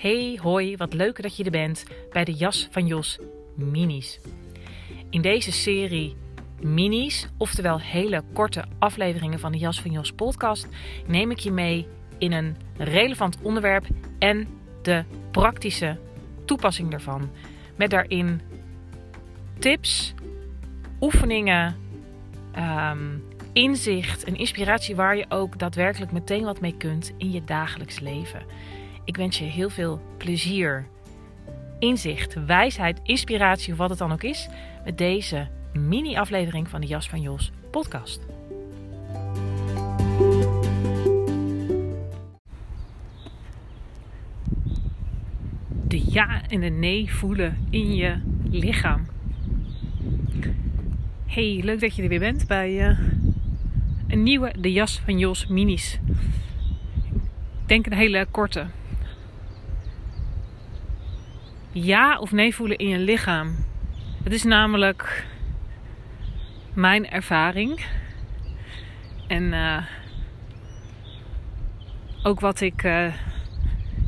Hey, hoi, wat leuk dat je er bent bij de Jas van Jos Minis. In deze serie minis, oftewel hele korte afleveringen van de Jas van Jos podcast, neem ik je mee in een relevant onderwerp en de praktische toepassing daarvan. Met daarin tips, oefeningen, ehm, inzicht en inspiratie waar je ook daadwerkelijk meteen wat mee kunt in je dagelijks leven. Ik wens je heel veel plezier, inzicht, wijsheid, inspiratie of wat het dan ook is met deze mini-aflevering van de Jas van Jos podcast. De ja en de nee voelen in je lichaam. Hey, leuk dat je er weer bent bij uh, een nieuwe De Jas van Jos minis. Ik denk een hele korte. Ja of nee voelen in je lichaam. Het is namelijk mijn ervaring. En uh, ook wat ik uh,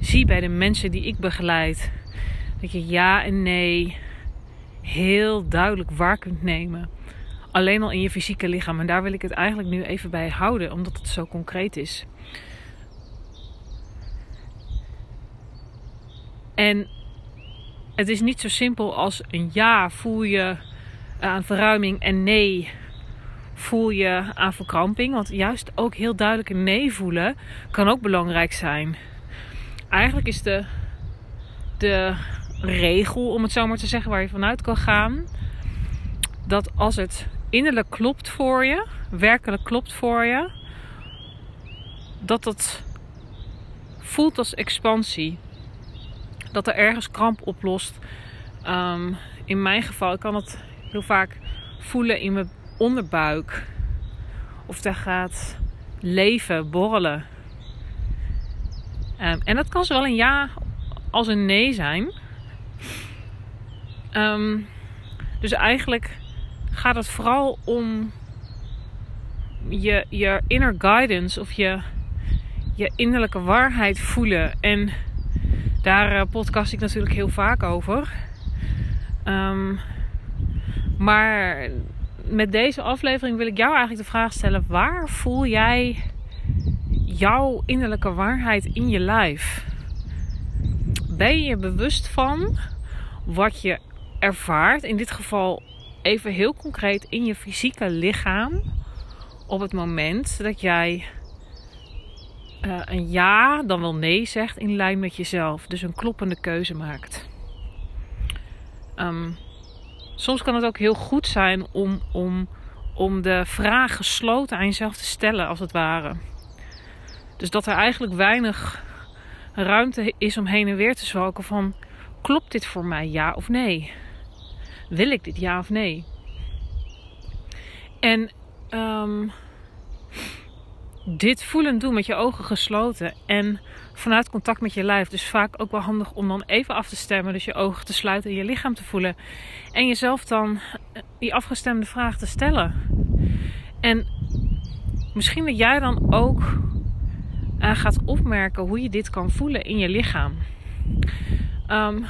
zie bij de mensen die ik begeleid. Dat je ja en nee heel duidelijk waar kunt nemen. Alleen al in je fysieke lichaam. En daar wil ik het eigenlijk nu even bij houden, omdat het zo concreet is. En het is niet zo simpel als een ja voel je aan verruiming en nee voel je aan verkramping. Want juist ook heel duidelijk een nee voelen kan ook belangrijk zijn. Eigenlijk is de, de regel, om het zo maar te zeggen, waar je vanuit kan gaan. Dat als het innerlijk klopt voor je, werkelijk klopt voor je, dat het voelt als expansie. Dat er ergens kramp oplost. Um, in mijn geval, ik kan het heel vaak voelen in mijn onderbuik. Of daar gaat leven, borrelen. Um, en dat kan zowel een ja als een nee zijn. Um, dus eigenlijk gaat het vooral om je, je inner guidance of je, je innerlijke waarheid voelen. En daar uh, podcast ik natuurlijk heel vaak over. Um, maar met deze aflevering wil ik jou eigenlijk de vraag stellen: waar voel jij jouw innerlijke waarheid in je lijf? Ben je bewust van wat je ervaart? In dit geval even heel concreet in je fysieke lichaam. Op het moment dat jij uh, een ja, dan wel nee zegt in lijn met jezelf. Dus een kloppende keuze maakt. Um, soms kan het ook heel goed zijn om, om, om de vraag gesloten aan jezelf te stellen, als het ware. Dus dat er eigenlijk weinig ruimte is om heen en weer te zwalken van... Klopt dit voor mij, ja of nee? Wil ik dit, ja of nee? En um, dit voelen doen met je ogen gesloten en vanuit contact met je lijf. Dus vaak ook wel handig om dan even af te stemmen. Dus je ogen te sluiten en je lichaam te voelen. En jezelf dan die afgestemde vraag te stellen. En misschien dat jij dan ook uh, gaat opmerken hoe je dit kan voelen in je lichaam. Um,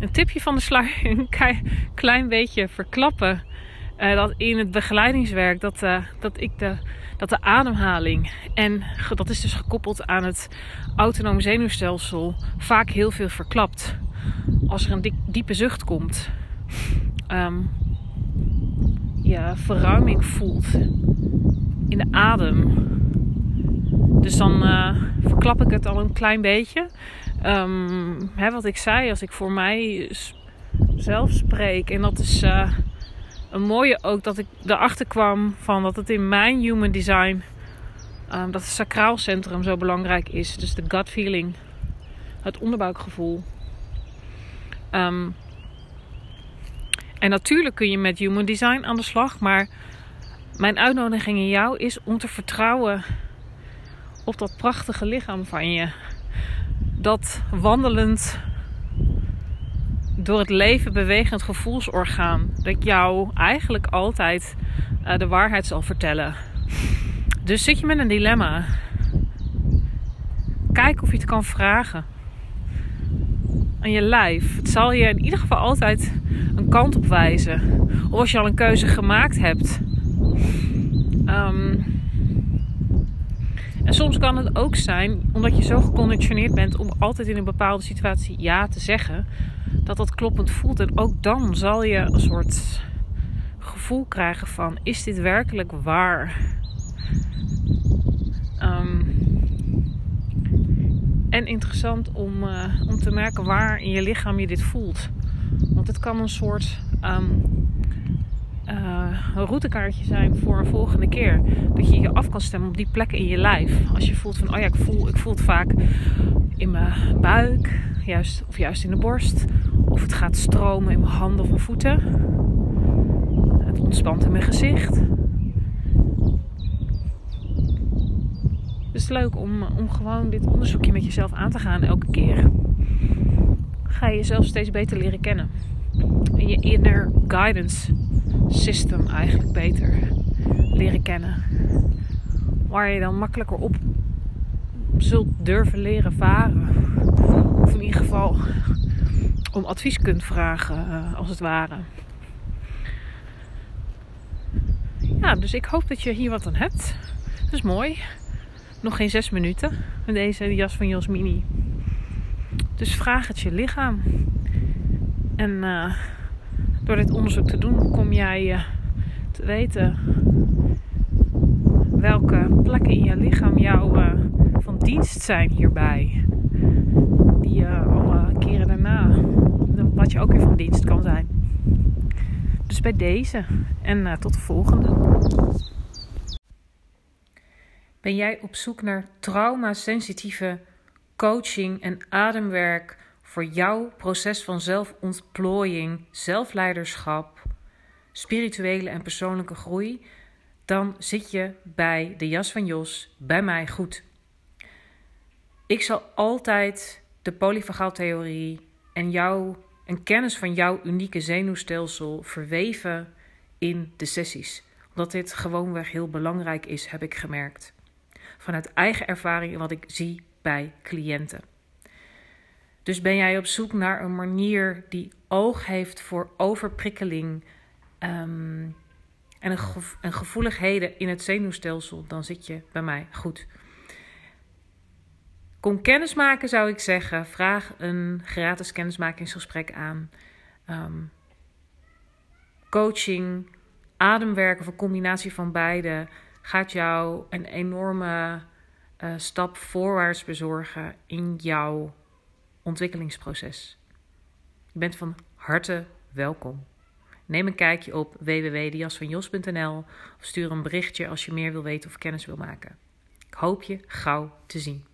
een tipje van de sluier, een klein beetje verklappen. Uh, dat in het begeleidingswerk dat, uh, dat ik de dat de ademhaling, en dat is dus gekoppeld aan het autonome zenuwstelsel, vaak heel veel verklapt. Als er een diepe zucht komt, um, je verruiming voelt in de adem. Dus dan uh, verklap ik het al een klein beetje. Um, hè, wat ik zei, als ik voor mij zelf spreek, en dat is. Een mooie ook dat ik erachter kwam van dat het in mijn human design um, dat het sacraal centrum zo belangrijk is. Dus de gut feeling, het onderbuikgevoel. Um, en natuurlijk kun je met human design aan de slag, maar mijn uitnodiging in jou is om te vertrouwen op dat prachtige lichaam van je. Dat wandelend door het leven bewegend gevoelsorgaan. Dat jou eigenlijk altijd uh, de waarheid zal vertellen. Dus zit je met een dilemma. Kijk of je het kan vragen. aan je lijf. Het zal je in ieder geval altijd een kant op wijzen. Of als je al een keuze gemaakt hebt. Ehm, en soms kan het ook zijn, omdat je zo geconditioneerd bent om altijd in een bepaalde situatie ja te zeggen, dat dat kloppend voelt. En ook dan zal je een soort gevoel krijgen van: is dit werkelijk waar? Ehm, en interessant om, uh, om te merken waar in je lichaam je dit voelt. Want het kan een soort um, uh, routekaartje zijn voor een volgende keer. Dat je je af kan stemmen op die plekken in je lijf. Als je voelt van, oh ja, ik voel, ik voel het vaak in mijn buik. Juist, of juist in de borst. Of het gaat stromen in mijn handen of mijn voeten. Het ontspant in mijn gezicht. Het is leuk om, om gewoon dit onderzoekje met jezelf aan te gaan elke keer. Ga je jezelf steeds beter leren kennen. En je inner guidance system eigenlijk beter leren kennen. Waar je dan makkelijker op zult durven leren varen. Of in ieder geval om advies kunt vragen, eh, als het ware. Ja, dus ik hoop dat je hier wat aan hebt. Dat is mooi. Nog geen zes minuten met deze jas van Jos Mini. Dus vraag het je lichaam. En uh, door dit onderzoek te doen, kom jij uh, te weten welke plekken in je lichaam jou van dienst zijn hierbij. Die je ook weer van dienst kan zijn. Dus bij deze en tot de volgende. Ben jij op zoek naar trauma-sensitieve coaching en ademwerk voor jouw proces van zelfontplooiing, zelfleiderschap, spirituele en persoonlijke groei? Dan zit je bij de jas van Jos bij mij goed. Ik zal altijd de polyfagaaltheorie en jou en kennis van jouw unieke zenuwstelsel verweven in de sessies. Omdat dit gewoonweg heel belangrijk is, heb ik gemerkt vanuit eigen ervaring en wat ik zie bij cliënten. Dus ben jij op zoek naar een manier die oog heeft voor overprikkeling um, en, een gevoeligheden in het zenuwstelsel, dan zit je bij mij goed. Kom kennismaken zou ik zeggen. Vraag een gratis kennismakingsgesprek aan. Um, coaching, ademwerken of een combinatie van beide gaat jou een enorme uh, stap voorwaarts bezorgen in jouw ontwikkelingsproces. Je bent van harte welkom. Neem een kijkje op www.diasvanjos.nl of stuur een berichtje als je meer wil weten of kennis wil maken. Ik hoop je gauw te zien.